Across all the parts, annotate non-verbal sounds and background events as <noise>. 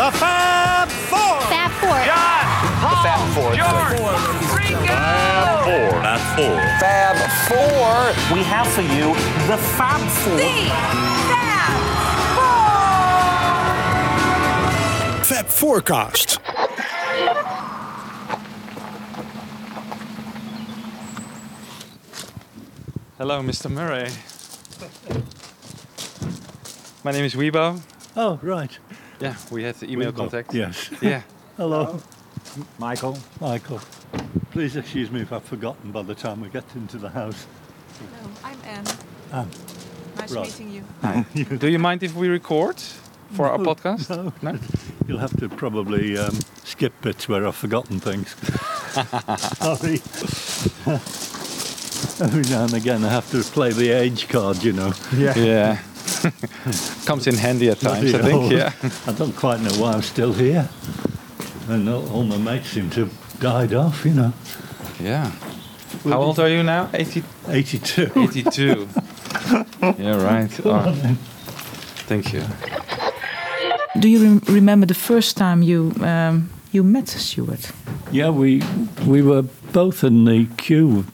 The Fab Four. Fab Four. John, Paul, Fab Four. George, Ringo. Four. Fab Four. Fab Four. We have for you the Fab Four. Fab Forecast. Hello, Mr. Murray. My name is Weibo. Oh, right. Yeah, we had the email Weibo, contact. Yes. Yeah. Hello. Michael. Michael. Please excuse me if I've forgotten by the time we get into the house. Hello, I'm Anne. Anne. Nice Right. meeting you. Do you mind if we record for our podcast? no. No? <laughs> You'll have to probably um, skip bits where I've forgotten things. <laughs> Sorry. <laughs> Every now and again I have to play the age card, you know. Yeah. Yeah. <laughs> Comes in handy at times, I think. hell. Yeah. <laughs> I don't quite know why I'm still here. And all, all my mates seem to have died off, you know. Yeah. How old are you now? 80, 82. 82. <laughs> yeah, right. Oh, thank you. Do you rem- remember the first time you um, you met Stuart? Yeah, we we were both in the queue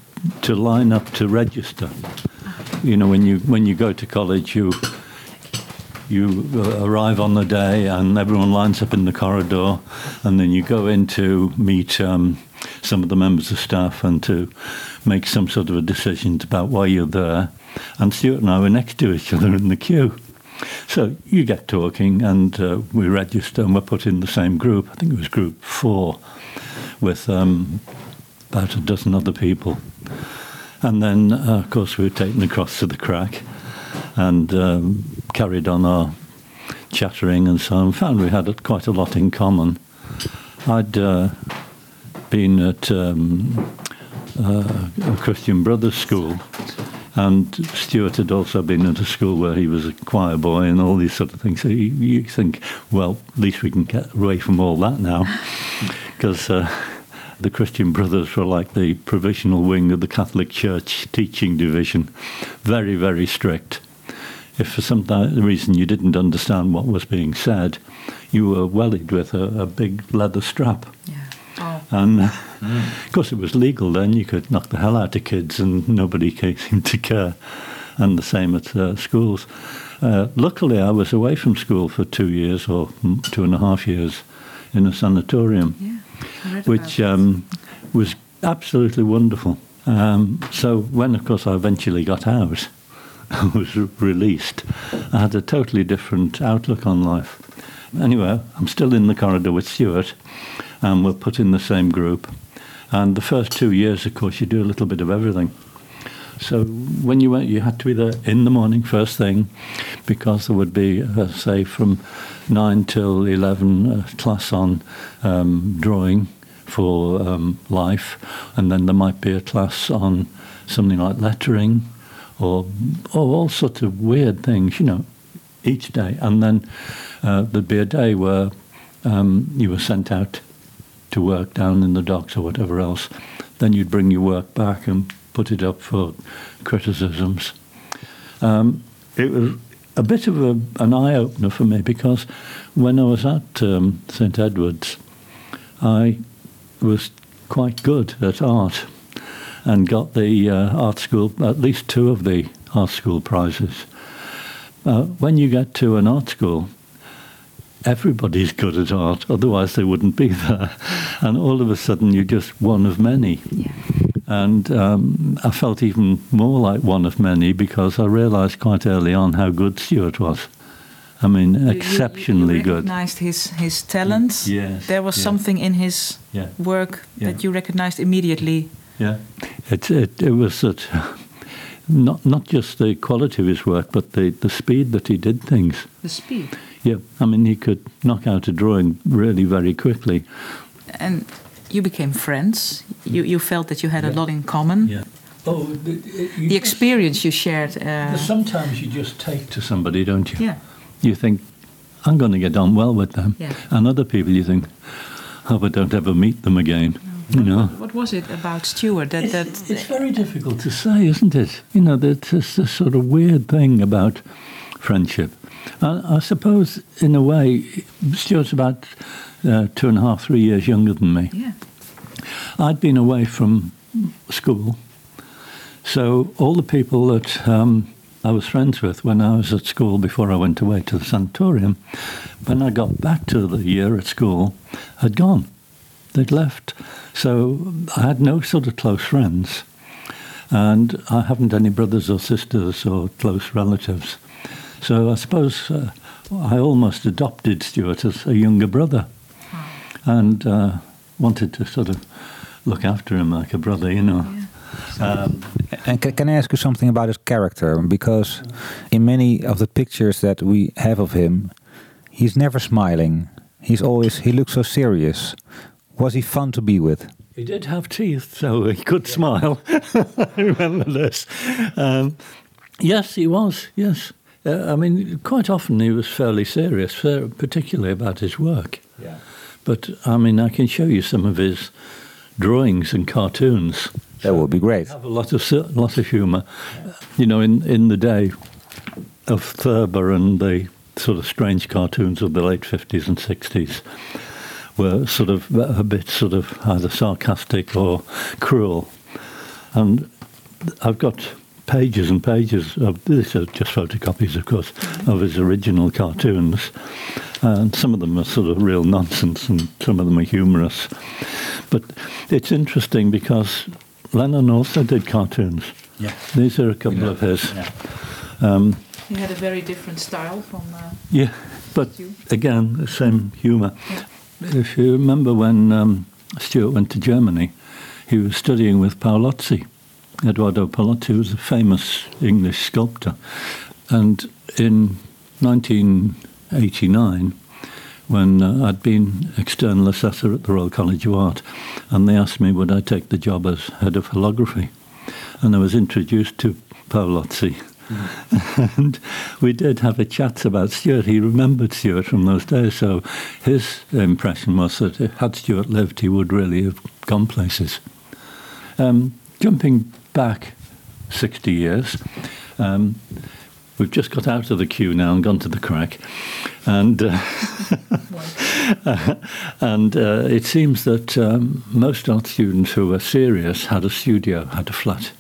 to line up to register. You know, when you when you go to college, you you uh, arrive on the day, and everyone lines up in the corridor, and then you go in to meet um, some of the members of staff and to make some sort of a decision about why you're there. And Stuart and I were next to each other in the queue. So you get talking, and uh, we register, and we're put in the same group. I think it was group four, with um, about a dozen other people. And then, uh, of course, we were taken across to the Cracke and um, carried on our chattering and so on. Found we had quite a lot in common. I'd uh, been at um, uh, a Christian Brothers school, and Stuart had also been at a school where he was a choir boy and all these sort of things. So you, you think, well, at least we can get away from all that now, <laughs> because uh, the Christian Brothers were like the provisional wing of the Catholic Church teaching division, very, very strict. If for some reason you didn't understand what was being said, you were wellied with a, a big leather strap. Yeah. Oh. And uh, <laughs> of course, it was legal then. You could knock the hell out of kids, and nobody <laughs> seemed to care. And the same at uh, schools. Uh, luckily, I was away from school for two years or mm, two and a half years in a sanatorium, Yeah. Which um, was absolutely wonderful. Um, so when, of course, I eventually got out, <laughs> I was released. I had a totally different outlook on life. Anyway, I'm still in the corridor with Stuart, and we're put in the same group. And the first two years, of course, you do a little bit of everything. So when you went, you had to be there in the morning, first thing, because there would be, uh, say, from nine till eleven, a class on um, drawing for um, life, and then there might be a class on something like lettering, or, or all sorts of weird things, you know, each day. And then uh, there'd be a day where um, you were sent out to work down in the docks or whatever else. Then you'd bring your work back and put it up for criticisms. Um, it was a bit of a, an eye opener for me because when I was at um, St Edward's, I was quite good at art and got the uh, art school, at least two of the art school prizes. Uh, when you get to an art school, everybody's good at art, otherwise they wouldn't be <laughs> there. And all of a sudden, you're just one of many. Yeah. And um, I felt even more like one of many because I realised quite early on how good Stuart was. I mean, You- you- exceptionally you good. recognized his his talents. Yes, There was yes. something in his Yeah. work Yeah. that you recognized immediately. Yeah, it it, it was that not not just the quality of his work, but the, the speed that he did things. The speed. Yeah, I mean, he could knock out a drawing really very quickly. And you became friends. You you felt that you had a lot in common. Yeah. Oh, the, The experience you shared. Uh, Sometimes you just take to somebody, don't you? yeah. You think, I'm going to get on well with them. Yeah. And other people, you think, hope I don't ever meet them again. You know. What was it about Stuart that that? It's, it's very difficult to say, isn't it? You know, there's this, this sort of weird thing about friendship. I, I suppose, in a way, Stuart's about uh, two and a half, three years younger than me. Yeah. I'd been away from school, so all the people that um, I was friends with when I was at school before I went away to the sanatorium, when I got back to the year at school, had gone. They'd left. So I had no sort of close friends, and I haven't any brothers or sisters or close relatives. So I suppose uh, I almost adopted Stuart as a younger brother and uh, wanted to sort of look after him like a brother, you know. Um, And can, can I ask you something about his character? Because in many of the pictures that we have of him, he's never smiling. He's always he looks so serious. Was he fun to be with? He did have teeth, so he could smile. <laughs> I remember this. Um, yes, he was. Yes, uh, I mean, quite often he was fairly serious, particularly about his work. Yeah. But I mean, I can show you some of his drawings and cartoons. That would be great. Have a lot of lot of humour. You know, in in the day of Thurber and the sort of strange cartoons of the late fifties and sixties were sort of a bit sort of either sarcastic or cruel. And I've got pages and pages of these are just photocopies, of course, of his original cartoons. And some of them are sort of real nonsense and some of them are humorous. But it's interesting because Lennon also did cartoons. Yeah. These are a couple of his. Um, He had a very different style from. Uh, yeah, but you. again, the same humour. Yeah. If you remember when um, Stuart went to Germany, he was studying with Paolozzi. Eduardo Paolozzi was a famous English sculptor. And in 1989, when uh, I'd been external assessor at the Royal College of Art, and they asked me would I take the job as head of holography. And I was introduced to Paolozzi. <laughs> and we did have a chat about Stuart. He remembered Stuart from those days, so his impression was that had Stuart lived, he would really have gone places. Um, jumping back 60 years, um, we've just got out of the queue now and gone to the Cracke, and uh, <laughs> and uh, it seems that um, most art students who were serious had a studio, had a flat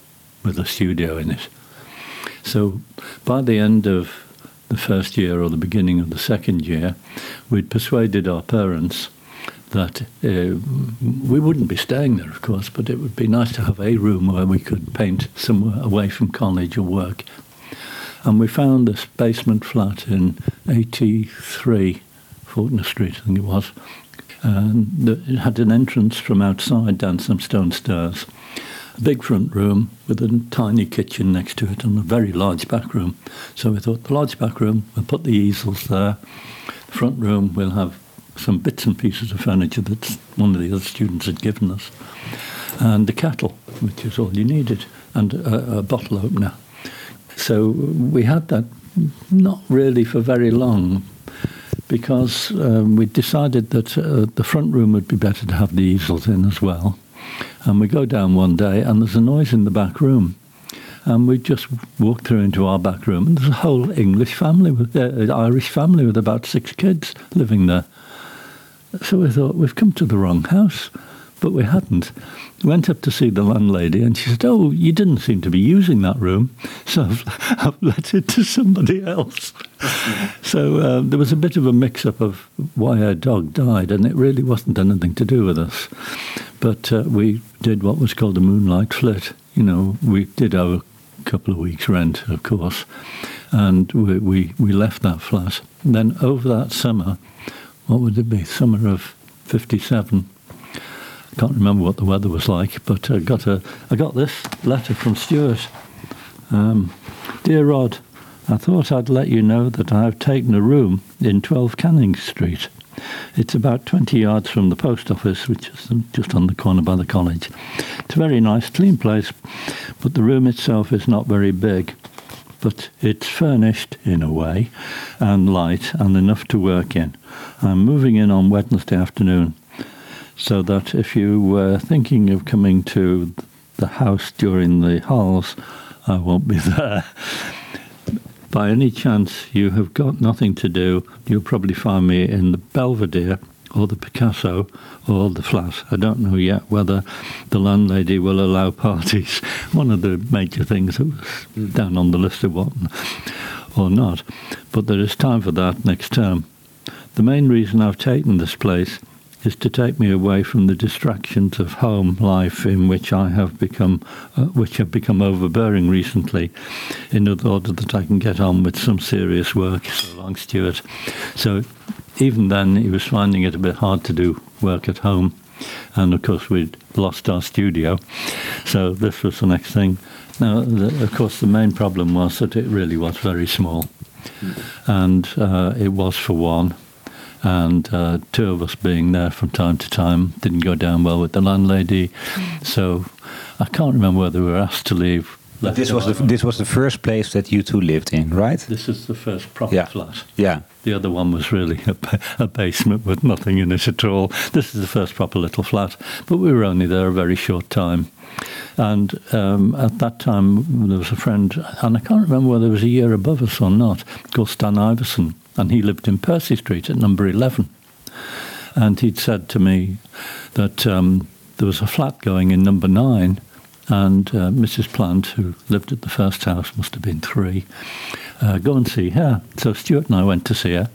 with a studio in it. So by the end of the first year or the beginning of the second year, we'd persuaded our parents that uh, we wouldn't be staying there, of course, but it would be nice to have a room where we could paint somewhere away from college or work. And we found this basement flat in 83 Falkner Street, I think it was. And it had an entrance from outside down some stone stairs. A big front room with a tiny kitchen next to it and a very large back room. So we thought the large back room, we'll put the easels there. The front room, we'll have some bits and pieces of furniture that one of the other students had given us. And the kettle, which is all you needed, and a, a bottle opener. So we had that not really for very long because um, we decided that uh, the front room would be better to have the easels in as well. And we go down one day and there's a noise in the back room. And we just walk through into our back room and there's a whole English family, with uh, Irish family with about six kids living there. So we thought, we've come to the wrong house. But we hadn't. Went up to see the landlady and she said, Oh, you didn't seem to be using that room. So I've, <laughs> I've let it to somebody else. <laughs> so uh, there was a bit of a mix up of why our dog died, and it really wasn't anything to do with us. But uh, we did what was called a moonlight flit. You know, we did our couple of weeks' rent, of course, and we, we, we left that flat. Then over that summer, what would it be? Summer of 57. Can't remember what the weather was like, but I got a I got this letter from Stuart. Um, Dear Rod, I thought I'd let you know that I have taken a room in 12 Canning Street. It's about 20 yards from the post office, which is just on the corner by the college. It's a very nice, clean place, but the room itself is not very big. But it's furnished in a way, and light, and enough to work in. I'm moving in on Wednesday afternoon, so that if you were thinking of coming to the house during the halls, I won't be <laughs> there. by any chance you have got nothing to do, you'll probably find me in the Belvedere or the Picasso or the flat. I don't know yet whether the landlady will allow <laughs> parties. One of the major things that was hmm. down on the list of what or not. But there is time for that next term. The main reason I've taken this place is to take me away from the distractions of home life in which I have become, uh, which have become overbearing recently, in order that I can get on with some serious work. So long, Stuart. So even then, he was finding it a bit hard to do work at home, and of course we'd lost our studio, so this was the next thing. Now, the, of course, the main problem was that it really was very small, and uh, it was for one and uh, two of us being there from time to time didn't go down well with the landlady. So I can't remember whether we were asked to leave. But this was the this was the first place that you two lived in, right? This is the first proper Yeah. flat. Yeah. The other one was really a, a basement with nothing in it at all. This is the first proper little flat, but we were only there a very short time. And um, at that time, there was a friend, and I can't remember whether it was a year above us or not, called Stan Iverson, and he lived in Percy Street at number 11. And he'd said to me that um, there was a flat going in number nine, and uh, Mrs. Plant, who lived at the first house, must have been three, uh, go and see her. So Stuart and I went to see her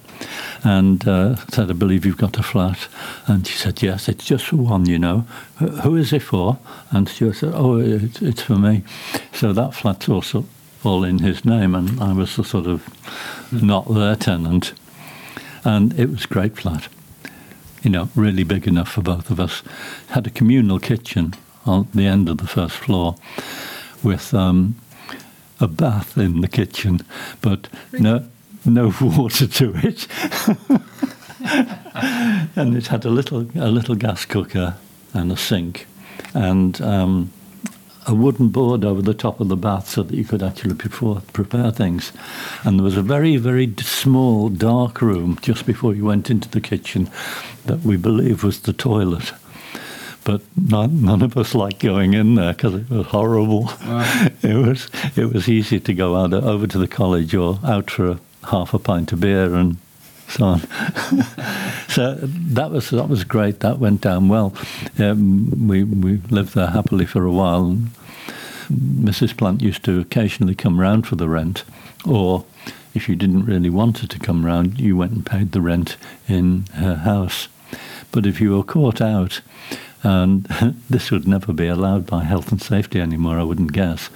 and uh, said, I believe you've got a flat. And she said, Yes, it's just for one, you know. Who is it for? And Stuart said, Oh, it, it's for me. So that flat's also all in his name, and I was the sort of not their tenant. And it was a great flat you know, really big enough for both of us. Had a communal kitchen on the end of the first floor with um, a bath in the kitchen, but no, no <laughs> water to it. and it had a little, a little gas cooker and a sink, and um, a wooden board over the top of the bath so that you could actually prepare, prepare things. And there was a very, very small, dark room just before you went into the kitchen that we believe was the toilet. But none, none of us liked going in there because it was horrible. <laughs> it was it was easy to go out uh, over to the college or out for a, half a pint of beer and so on. <laughs> so that was that was great. That went down well. Um, we we lived there happily for a while. Mrs. Plant used to occasionally come round for the rent, or if you didn't really want her to come round, you went and paid the rent in her house. But if you were caught out, and <laughs> this would never be allowed by health and safety anymore, I wouldn't guess,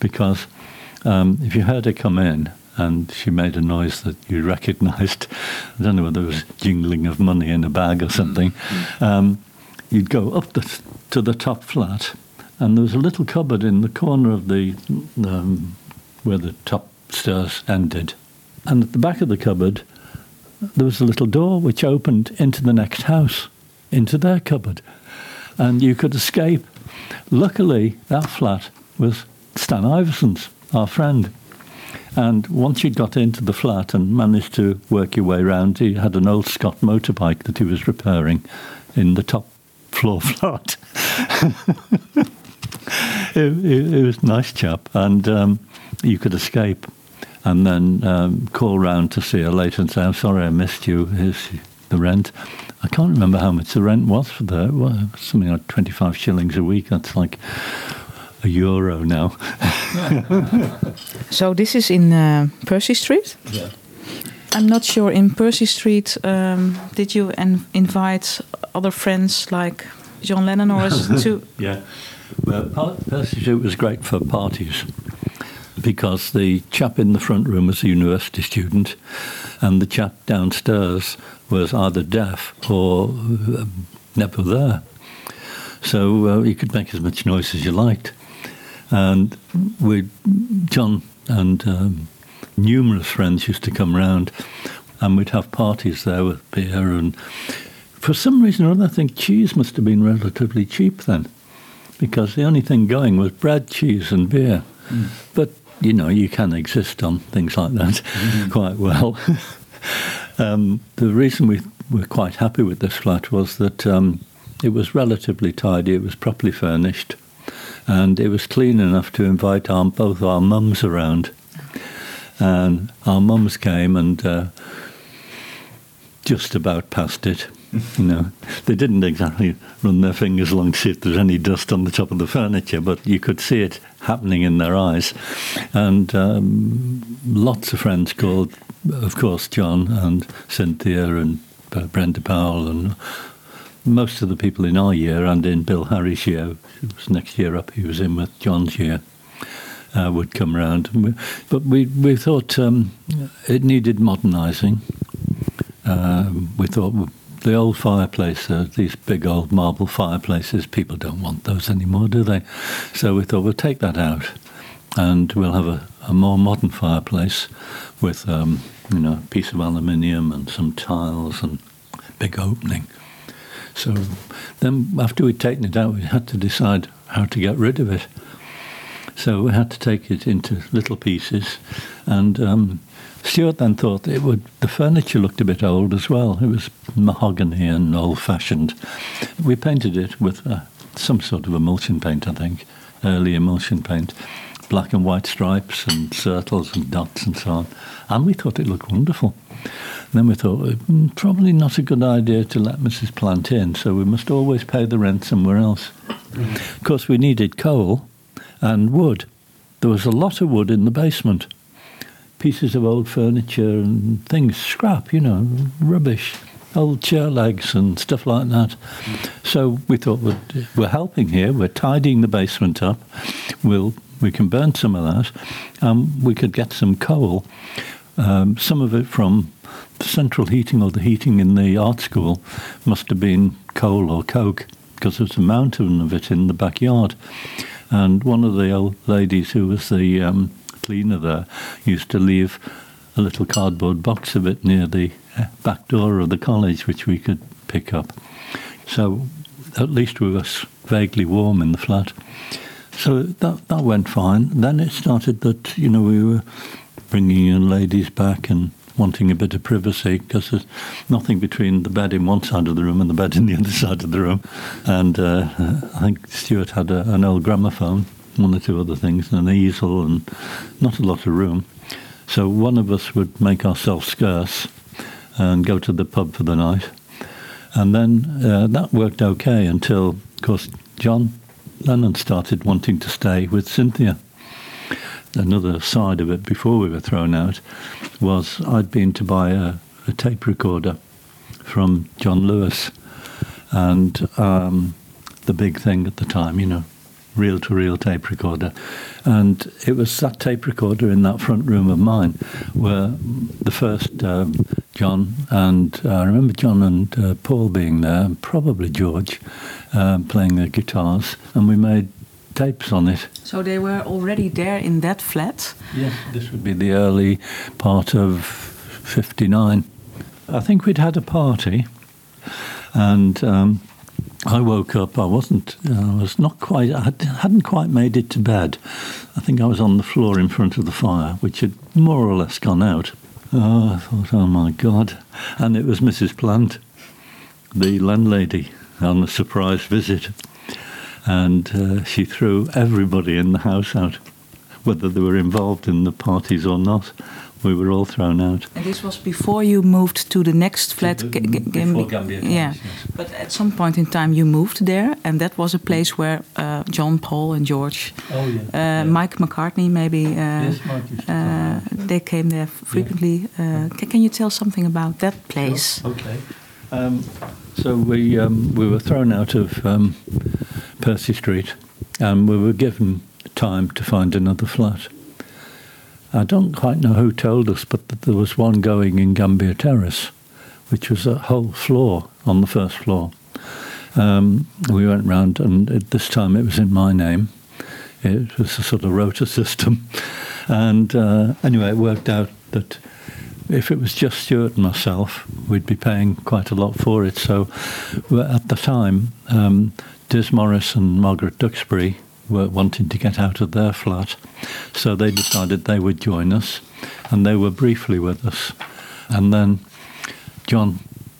because um, if you heard her come in and she made a noise that you recognised, I don't know whether it was jingling of money in a bag or something, um, you'd go up the, to the top flat, and there was a little cupboard in the corner of the um, where the top stairs ended, and at the back of the cupboard there was a little door which opened into the next house, into their cupboard, and you could escape. Luckily, that flat was Stan Iverson's, our friend. And once you'd got into the flat and managed to work your way round, he had an old Scott motorbike that he was repairing in the top floor <laughs> flat. it, it, it was a nice chap, and um, you could escape and then um, call round to see her later and say, I'm sorry I missed you, here's the rent. I can't remember how much the rent was for the, well, something like 25 shillings a week. That's like a euro now. So this is in uh, Percy Street. Yeah. I'm not sure. In Percy Street, um, did you en- invite other friends like John Lennon, or is it too? Yeah. Well, Par- Percy Street was great for parties because the chap in the front room was a university student and the chap downstairs was either deaf or uh, never there. So uh, you could make as much noise as you liked. And we, John and um, numerous friends used to come round and we'd have parties there with beer and for some reason or other I think cheese must have been relatively cheap then because the only thing going was bread, cheese and beer. But, you know, you can exist on things like that <laughs> quite well. <laughs> um, the reason we were quite happy with this flat was that um, it was relatively tidy, it was properly furnished, and it was clean enough to invite our, both our mums around. and our mums came and uh, just about passed it. You know, <laughs> they didn't exactly run their fingers along to see if there's any dust on the top of the furniture, but you could see it happening in their eyes. And um, lots of friends called, of course, John and Cynthia and uh, Brenda Powell and most of the people in our year and in Bill Harry's year, it was next year up, he was in with John's year, uh, would come round. But we, we thought um, it needed modernising. Um, we thought the old fireplace, uh, these big old marble fireplaces, people don't want those anymore, do they? So we thought we'll take that out and we'll have a, a more modern fireplace with, um, you know, a piece of aluminium and some tiles and big opening. So then, after we'd taken it out, we had to decide how to get rid of it. So we had to take it into little pieces, and um, Stuart then thought it would. The furniture looked a bit old as well. It was mahogany and old-fashioned. We painted it with uh, some sort of emulsion paint, I think, early emulsion paint, black and white stripes and circles and dots and so on. And we thought it looked wonderful. Then we thought, "Mm, probably not a good idea to let Mrs. Plant in, so we must always pay the rent somewhere else. Of course, we needed coal and wood. There was a lot of wood in the basement. Pieces of old furniture and things, scrap, you know, rubbish, old chair legs and stuff like that. So we thought, we're, we're helping here, we're tidying the basement up, we'll, we can burn some of that, and we could get some coal, um, some of it from the central heating or the heating in the art school must have been coal or coke because there's a mountain of it in the backyard. And one of the old ladies who was the um, cleaner there used to leave a little cardboard box of it near the uh, back door of the college, which we could pick up. So at least we were vaguely warm in the flat. So that that went fine. Then it started that you know we were bringing in ladies back and wanting a bit of privacy because there's nothing between the bed in one side of the room and the bed in the <laughs> other side of the room. And uh, I think Stuart had a, an old gramophone, one or two other things, and an easel, and not a lot of room. So one of us would make ourselves scarce and go to the pub for the night. And then uh, that worked okay until, of course, John Lennon started wanting to stay with Cynthia. Another side of it before we were thrown out was I'd been to buy a, a tape recorder from John Lewis, and um, the big thing at the time, you know, reel to reel tape recorder. And it was that tape recorder in that front room of mine where the first um, John and uh, I remember John and uh, Paul being there, probably George, um, playing their guitars, and we made tapes on it. So they were already there in that flat. Yes, this would be the early part of 59. I think we'd had a party, and um, I woke up. I wasn't, I was not quite, I had- hadn't quite made it to bed. I think I was on the floor in front of the fire, which had more or less gone out. Oh, I thought, oh my God. And it was Mrs. Plant, the landlady, on a surprise visit. And uh, she threw everybody in the house out, whether they were involved in the parties or not. We were all thrown out. And this was before you moved to the next flat. the- G- G- before Gambi- Gambier Yeah, yes. but at some point in time you moved there, and that was a place where uh, John, Paul, and George, Oh, yeah. uh, Mike McCartney, maybe uh, Yes, Mike uh, they came there frequently. Uh, can you tell something about that place? Okay. Um, so we um, we were thrown out of um, Percy Street, and we were given time to find another flat. I don't quite know who told us, but there was one going in Gambier Terrace, which was a whole floor on the first floor. Um, we went round, and at this time it was in my name. It was a sort of rota <laughs> system, and uh, anyway, it worked out that if it was just Stuart and myself, we'd be paying quite a lot for it. So at the time, um, Diz Morris and Margaret Duxbury were wanting to get out of their flat. So they decided they would join us, and they were briefly with us. And then John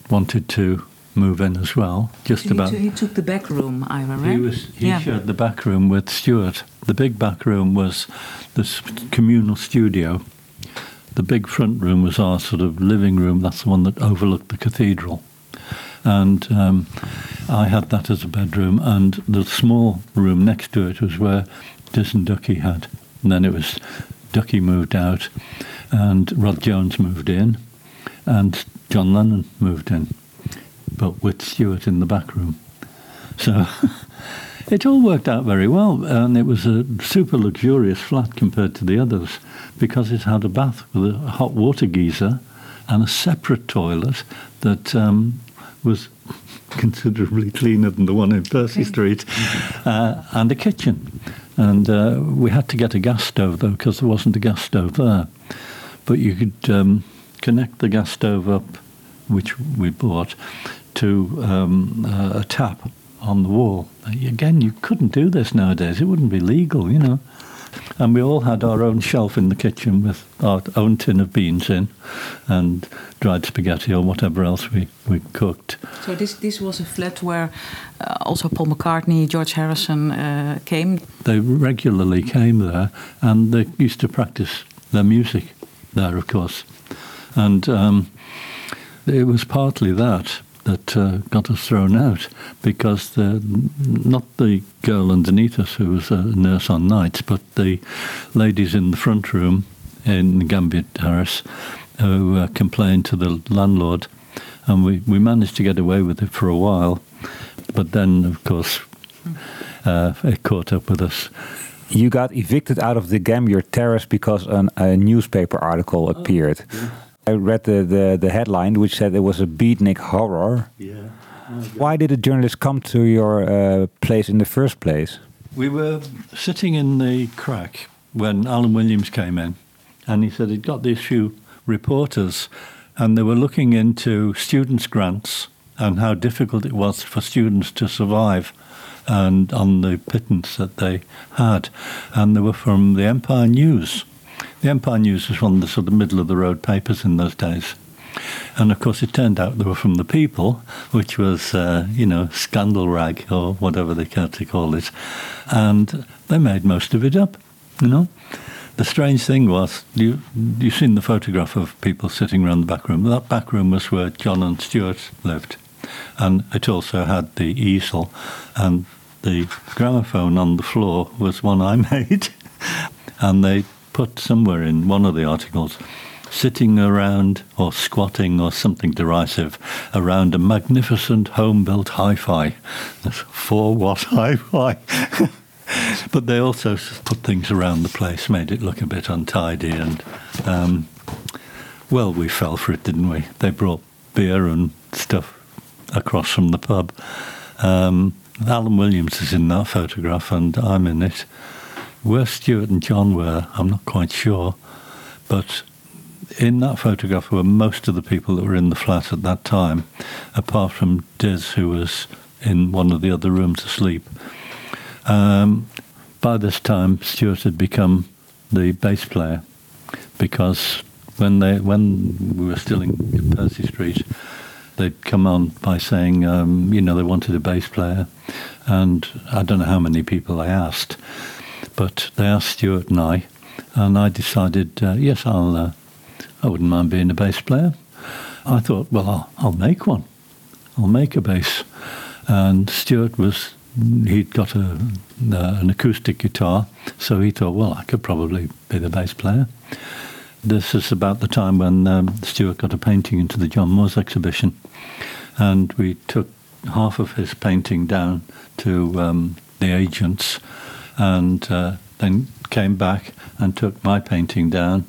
wanted to move in as well, just He, about. t- he took the back room, Ira, right? He was he yeah. shared the back room with Stuart. The big back room was this communal studio, the big front room was our sort of living room. That's the one that overlooked the cathedral. And um, I had that as a bedroom, and the small room next to it was where Diz and Ducky had. And then it was Ducky moved out, and Rod Jones moved in, and John Lennon moved in, but with Stuart in the back room. So <laughs> it all worked out very well, and it was a super luxurious flat compared to the others because it had a bath with a hot water geyser and a separate toilet that um, was <laughs> considerably cleaner than the one in Percy Street, uh, and a kitchen. And uh, we had to get a gas stove though because there wasn't a gas stove there. But you could um, connect the gas stove up, which we bought, to um, uh, a tap on the wall. Again, you couldn't do this nowadays. It wouldn't be legal, you know. And we all had our own shelf in the kitchen with our own tin of beans in and dried spaghetti or whatever else we, we cooked. So this this was a flat where uh, also Paul McCartney, George Harrison uh, came. They regularly came there and they used to practice their music there, of course. And um, it was partly that that uh, got us thrown out because the, not the girl underneath us who was a nurse on nights, but the ladies in the front room in Gambier Terrace who uh, complained to the landlord, and we, we managed to get away with it for a while, but then of course uh, it caught up with us. You got evicted out of the Gambier Terrace because an, a newspaper article appeared. I read the, the, the headline, which said it was a beatnik horror. Yeah. Why did a journalist come to your uh, place in the first place? We were sitting in the Cracke when Alan Williams came in, and he said he'd got these few reporters, and they were looking into students' grants and how difficult it was for students to survive and on the pittance that they had. And they were from the Empire News. The Empire News was one of the sort of middle of the road papers in those days. And of course, it turned out they were from the People, which was, uh, you know, scandal rag or whatever they care to call it. And they made most of it up, you know. The strange thing was, you you've seen the photograph of people sitting around the back room. That back room was where John and Stuart lived, and it also had the easel, and the gramophone on the floor was one I <laughs> made, and they put somewhere in one of the articles sitting around or squatting or something derisive around a magnificent home built hi fi. Four watt hi fi. <laughs> but they also put things around the place, made it look a bit untidy, and um, well, we fell for it, didn't we? They brought beer and stuff across from the pub. Um, Alan Williams is in that photograph, and I'm in it. Where Stuart and John were, I'm not quite sure, but in that photograph were most of the people that were in the flat at that time, apart from Diz, who was in one of the other rooms asleep. Um, by this time, Stuart had become the bass player because when they when we were still in Percy Street, they'd come on by saying, um, you know, they wanted a bass player, and I don't know how many people they asked, but they asked Stuart and I, and I decided, uh, yes, I'll, uh, I wouldn't mind being a bass player. I thought, well, I'll, I'll make one. I'll make a bass. And Stuart was, he'd got a, uh, an acoustic guitar, so he thought, well, I could probably be the bass player. This is about the time when um, Stuart got a painting into the John Moores exhibition, and we took half of his painting down to um, the agents, and uh, then came back and took my painting down,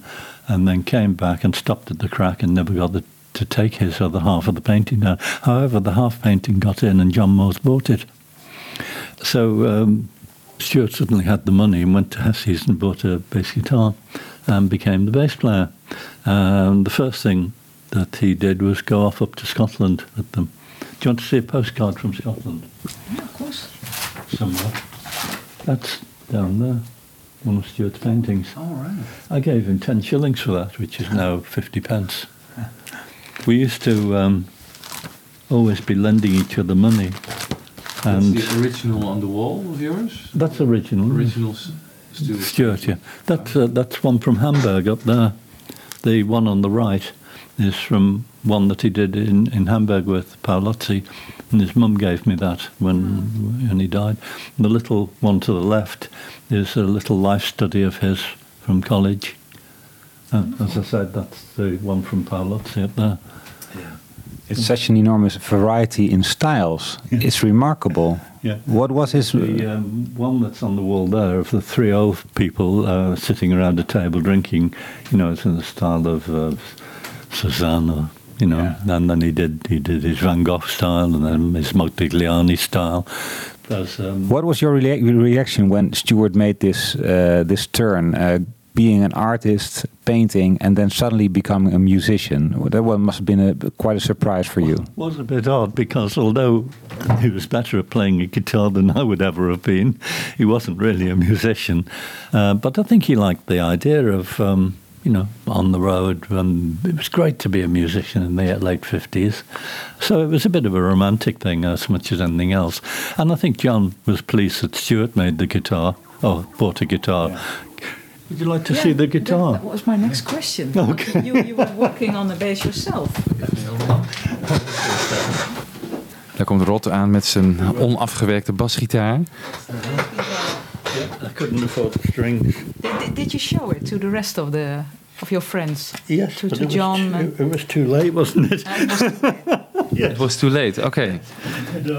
and then came back and stopped at the Cracke and never got the, to take his other half of the painting down. However, the half painting got in, and John Moores bought it. So um, Stuart suddenly had the money and went to Hessy's and bought a bass guitar and became the bass player. Um, the first thing that he did was go off up to Scotland with them. Do you want to see a postcard from Scotland? Yeah, of course. Somewhere. That's down there. One of Stuart's paintings. All right. I gave him 10 shillings for that, which is now 50 pence. We used to um, always be lending each other money. And That's the original on the wall of yours? that's original. Original Stuart. Stuart, yeah. That's, uh, that's one from Hamburg up there. the one on the right is from one that he did in, in Hamburg with Paolozzi, and his mum gave me that when, when he died. And the little one to the left is a little life study of his from college. And as I said, that's the one from Paolozzi up there. Yeah. It's such an enormous variety in styles. It's remarkable. Yeah. What was his? The um, one that's on the wall there of the three old people uh, sitting around a table drinking, you know, it's in the style of uh, Cezanne, or, you know, and then he did he did his Van Gogh style and then his Modigliani style. Um, What was your rea- reaction when Stuart made this uh, this turn, uh, being an artist, painting, and then suddenly becoming a musician? That one must have been a, quite a surprise for you. It was a bit odd because although he was better at playing a guitar than I would ever have been, he wasn't really a musician. Uh, but I think he liked the idea of, um, you know, on the road. And it was great to be a musician in the late 50s. So it was a bit of a romantic thing as much as anything else. And I think John was pleased that Stuart made the guitar, or bought a guitar. Would you like to see the guitar? That, was my next question. Okay. You, you were working on the bass yourself. Daar komt Rod aan met zijn onafgewerkte basgitaar. I couldn't afford the strings. Did, did, did you show it to the rest of the of your friends? Yes, To, to it, John. was and- too, it was too late, wasn't it? <laughs> <laughs> It was too late. Okay.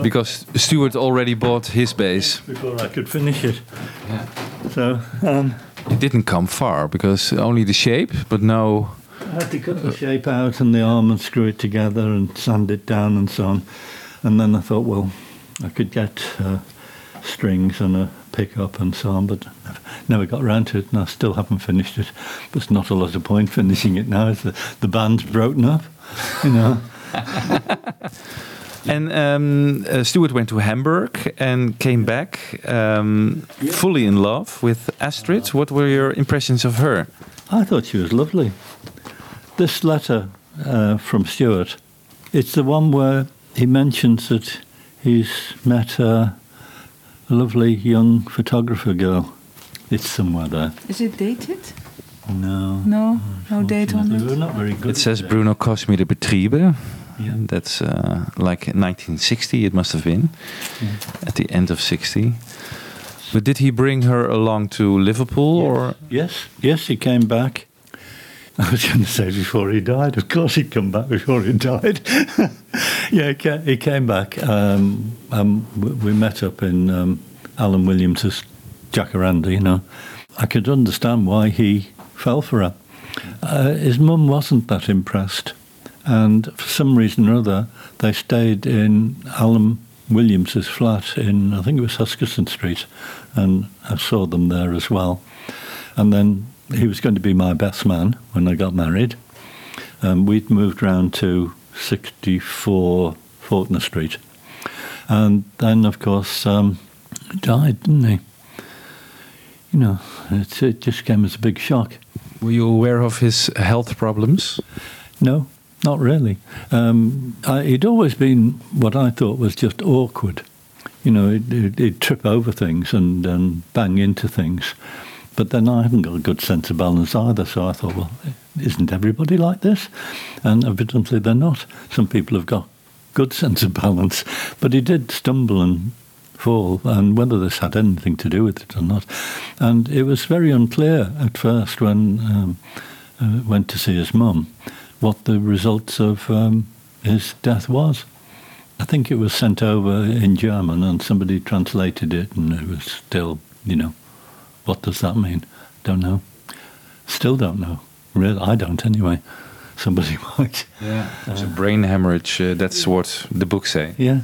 Because Stuart already bought his bass. Before I could finish it. Yeah. So um, It didn't come far because only the shape, but no. I had to cut the shape out and the arm and screw it together and sand it down and so on. And then I thought, well, I could get uh, strings and a pickup and so on, but I've never got around to it and I still haven't finished it. There's not a lot of point finishing it now. The, the band's broken up, you know. <laughs> And um, uh, Stuart went to Hamburg and came back um, fully in love with Astrid. What were your impressions of her? I thought she was lovely. This letter uh, from Stuart, it's the one where he mentions that he's met a lovely young photographer girl. It's somewhere there. Is it dated? No. No, no date on it. We're not very good. It says Bruno Koschmider Betriebe. Yeah. That's uh, like 1960, it must have been, at the end of 60. But did he bring her along to Liverpool or? Yes, yes, he came back. <laughs> I was going to say before he died. Of course, he'd come back before he died. <laughs> yeah, he came back. Um, um, we met up in um, Alan Williams's Jacaranda, you know. I could understand why he fell for her. Uh, his mum wasn't that impressed. And for some reason or other, they stayed in Alan Williams's flat in, I think it was Huskisson Street. And I saw them there as well. And then he was going to be my best man when I got married. Um, we'd moved round to 64 Falkner Street. And then, of course, um, he died, didn't he? You know, it, it just came as a big shock. Were you aware of his health problems? No, not really. Um, I, he'd always been what I thought was just awkward. You know, he'd, he'd, he'd trip over things and, and bang into things. But then I haven't got a good sense of balance either, so I thought, well, isn't everybody like this? And evidently they're not. Some people have got good <laughs> sense of balance, but he did stumble and fall, and whether this had anything to do with it or not. And it was very unclear at first when um, uh, went to see his mum what the results of um, his death was. I think it was sent over in German, and somebody translated it, and it was still, you know, what does that mean? Don't know. Still don't know. Really, I don't anyway. Somebody <laughs> might. Yeah. It's a brain hemorrhage. Uh, that's what the books say. Yeah.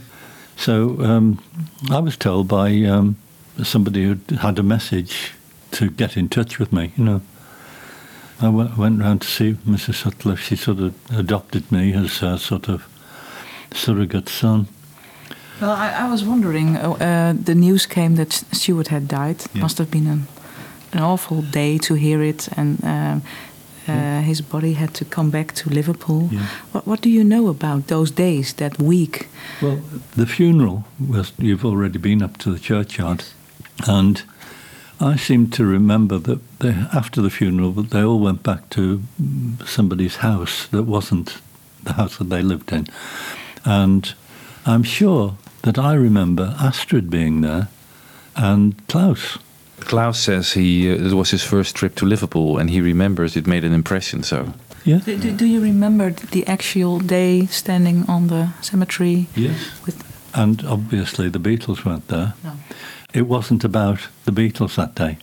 So um, I was told by um, somebody who had a message to get in touch with me. You know, I w- went round to see Mrs. Sutcliffe. She sort of adopted me as a sort of surrogate son. Well, I, I was wondering. Uh, uh, the news came that Stuart had died. Yeah. Must have been an, an awful day to hear it, and um, uh, his body had to come back to Liverpool. Yeah. What, what do you know about those days, that week? Well, the funeral was. You've already been up to the churchyard, and I seem to remember that they, after the funeral, that they all went back to somebody's house that wasn't the house that they lived in. And I'm sure that I remember Astrid being there and Klaus. Klaus says he uh, it was his first trip to Liverpool, and he remembers it made an impression. So Yeah? Do, do, do you remember the actual day standing on the cemetery? Yes. With And obviously the Beatles weren't there. no. It wasn't about the Beatles that day.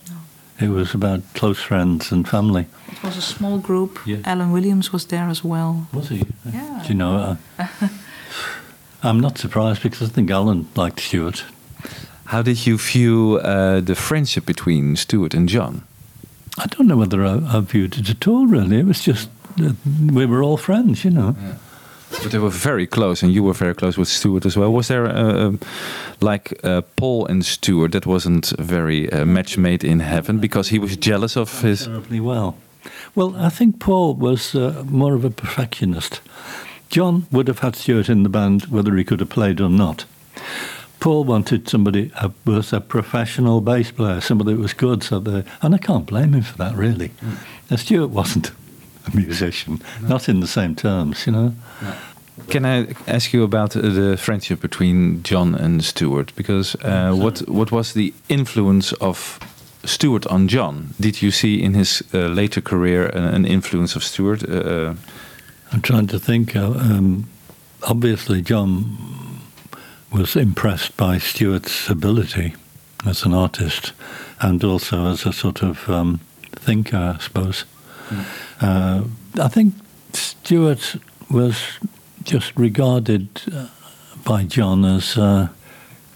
It was about close friends and family. It was a small group. Yeah. Alan Williams was there as well. Was he? Yeah. Do you know? Uh, <laughs> I'm not surprised because I think Alan liked Stuart. how did you view uh, the friendship between Stuart and John? I don't know whether I, I viewed it at all, really. It was just, uh, we were all friends, you know. But they were very close, and you were very close with Stuart as well. Was there, uh, um, like uh, Paul and Stuart, that wasn't very uh, match made in heaven because he was jealous of his. Terribly well. Well, I think Paul was uh, more of a perfectionist. John would have had Stuart in the band whether he could have played or not. Paul wanted somebody who was a professional bass player, somebody that was good. So the, and I can't blame him for that, really. Uh, Stuart wasn't a musician, not in the same terms, you know. Can I ask you about uh, the friendship between John and Stuart? Because uh, what what was the influence of Stuart on John? Did you see in his uh, later career an, an influence of Stuart? Uh, uh, I'm trying to think. Uh, um, obviously, John was impressed by Stuart's ability as an artist and also as a sort of um, thinker, I suppose. Uh, I think Stuart was just regarded uh, by John as uh,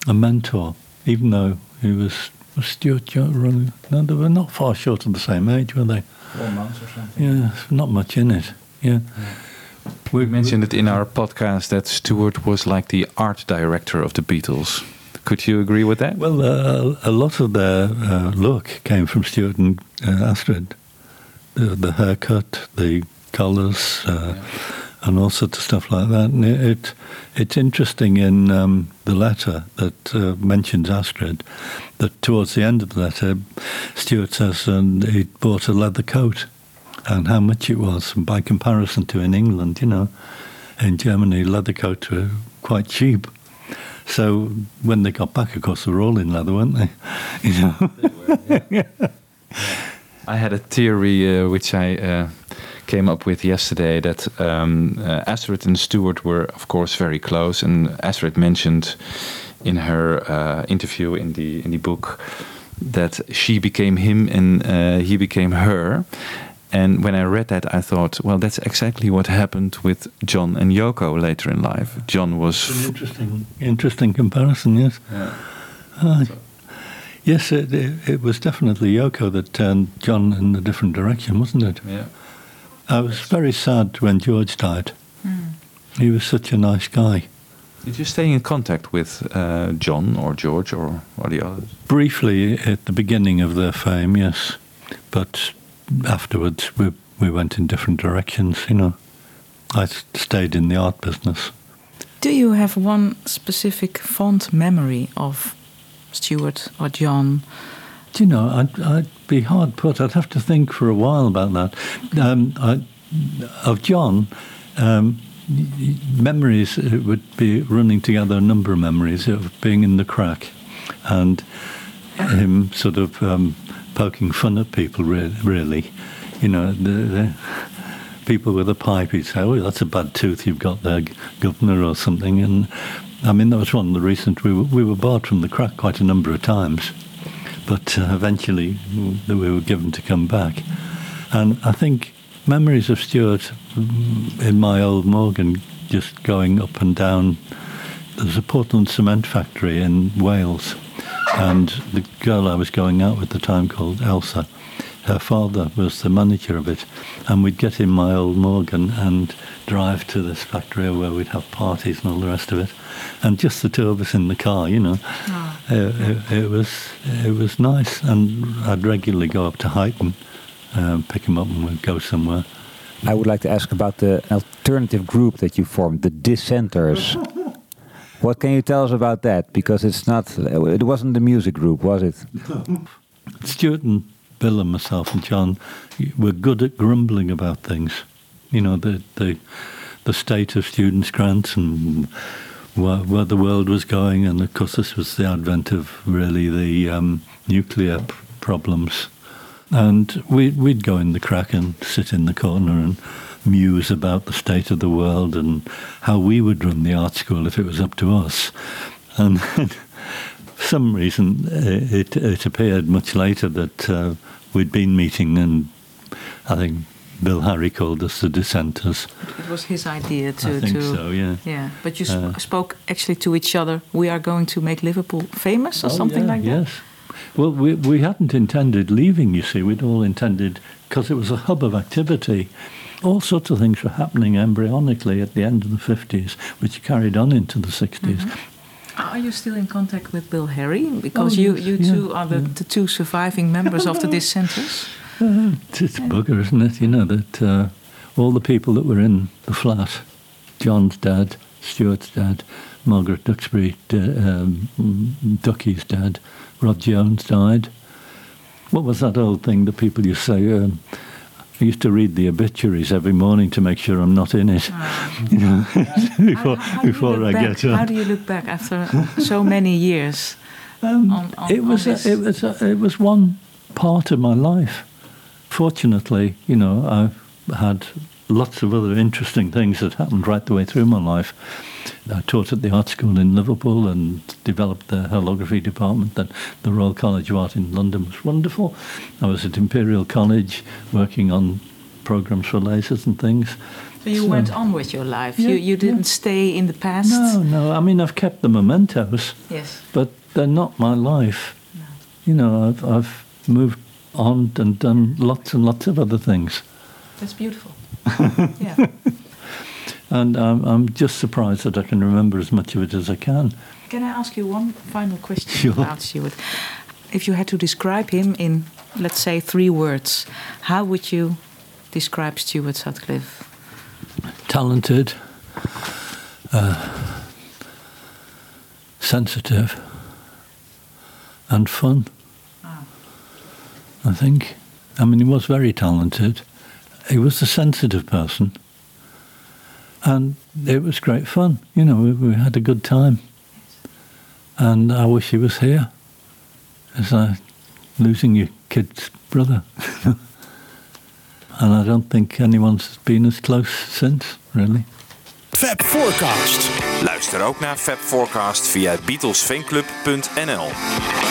a mentor, even though he was. Was Stuart John? No, they were not far short of the same age, were they? Four months or something. Yeah, not much in it. Yeah. we mentioned it in our podcast that Stuart was like the art director of the Beatles. Could you agree with that? Well, uh, a lot of their uh, look came from Stuart and uh, Astrid. The, the haircut, the colours, uh, and all sorts of stuff like that. And it, it it's interesting in um, the letter that uh, mentions Astrid that towards the end of the letter, Stuart says and he bought a leather coat and how much it was by comparison to in England, you know. In Germany, leather coats were quite cheap. So when they got back, of course, they were all in leather, weren't they? <laughs> You know. <laughs> I had a theory uh, which I uh, came up with yesterday that um, uh, Astrid and Stuart were, of course, very close, and Astrid mentioned in her uh, interview in the in the book that she became him and uh, he became her. And when I read that, I thought, well, that's exactly what happened with John and Yoko later in life. John was An interesting, interesting comparison. Yes. Ah, yes, it, it, it was definitely Yoko that turned John in a different direction, wasn't it? yeah. I was very sad when George died. He was such a nice guy. Did you stay in contact with uh, John or George or, or the others? Briefly at the beginning of their fame, yes, but afterwards we we went in different directions. You know, I stayed in the art business. Do you have one specific fond memory of Stuart or John? Do you know, I'd, I'd be hard put. I'd have to think for a while about that. Um, I, of John, um, memories it would be running together a number of memories of being in the Cracke, and him sort of um, poking fun at people. Re- really, you know, the, the people with a pipe. He'd say, "Oh, that's a bad tooth you've got there, governor, or something." And I mean, that was one of the reasons we were, we were barred from the Cracke quite a number of times but uh, eventually we were given to come back. And I think memories of Stuart mm, in my old Morgan, just going up and down. There's a Portland cement factory in Wales, and the girl I was going out with at the time called Elsa. Her father was the manager of it, and we'd get in my old Morgan and drive to this factory where we'd have parties and all the rest of it, and just the two of us in the car, you know. It, it, it was it was nice, and I'd regularly go up to Huyton, um, pick him up, and we'd go somewhere. I would like to ask about the alternative group that you formed, the Dissenters. <laughs> what can you tell us about that? Because it's not, it wasn't the music group, was it? <laughs> Stuart and Bill and myself and John were good at grumbling about things. You know, the the the state of students' grants and where, where the world was going, and of course this was the advent of really the um, nuclear problems. And we, we'd go in the Cracke and sit in the corner and muse about the state of the world and how we would run the art school if it was up to us. And for <laughs> some reason, uh, it, it appeared much later that uh, we'd been meeting, and I think Bill Harry called us the dissenters. It was his idea to. I think to so, yeah. Yeah, but you sp- Uh, spoke actually to each other. We are going to make Liverpool famous or Oh, something yeah, like that. Yes. Well, we, we hadn't intended leaving, you see. We'd all intended, because it was a hub of activity, all sorts of things were happening embryonically at the end of the 50s, which carried on into the 60s. Are you still in contact with Bill Harry? Because Oh, you, you yeah, two are the, the two surviving members of the <laughs> dissenters. Uh, it's, it's a bugger, isn't it? You know, that uh, all the people that were in the flat, John's dad, Stuart's dad, Margaret Duxbury, d- um, Ducky's dad, Rod Jones died. What was that old thing that people used to say? Um, I used to read the obituaries every morning to make sure I'm not in it. <laughs> You know, <laughs> before, How- how before I back- get up. How do you look back after so many years? Um, on- on- it was a, it was a, it was one part of my life. Fortunately, you know, I've had lots of other interesting things that happened right the way through my life. I taught at the art school in Liverpool and developed the holography department. Then the Royal College of Art in London was wonderful. I was at Imperial College working on programs for lasers and things. So you So- went on with your life. Yeah, you you didn't yeah. stay in the past. No, no. I mean, I've kept the mementos. Yes. but they're not my life. No. You know, I've, I've moved on and done lots and lots of other things. That's beautiful. Yeah. <laughs> And I'm, I'm just surprised that I can remember as much of it as I can. Can I ask you one final question Sure. about Stuart? If you had to describe him in, let's say, three words, how would you describe Stuart Sutcliffe? Talented, uh, sensitive, and fun. I think. I mean, he was very talented. He was a sensitive person. And it was great fun. You know, we, we had a good time. And I wish he was here. As I losing your kid's brother. <laughs> and I don't think anyone's been as close since, really. Fab Forecast. Luister ook naar Fab Forecast via beatlesfanclub.nl.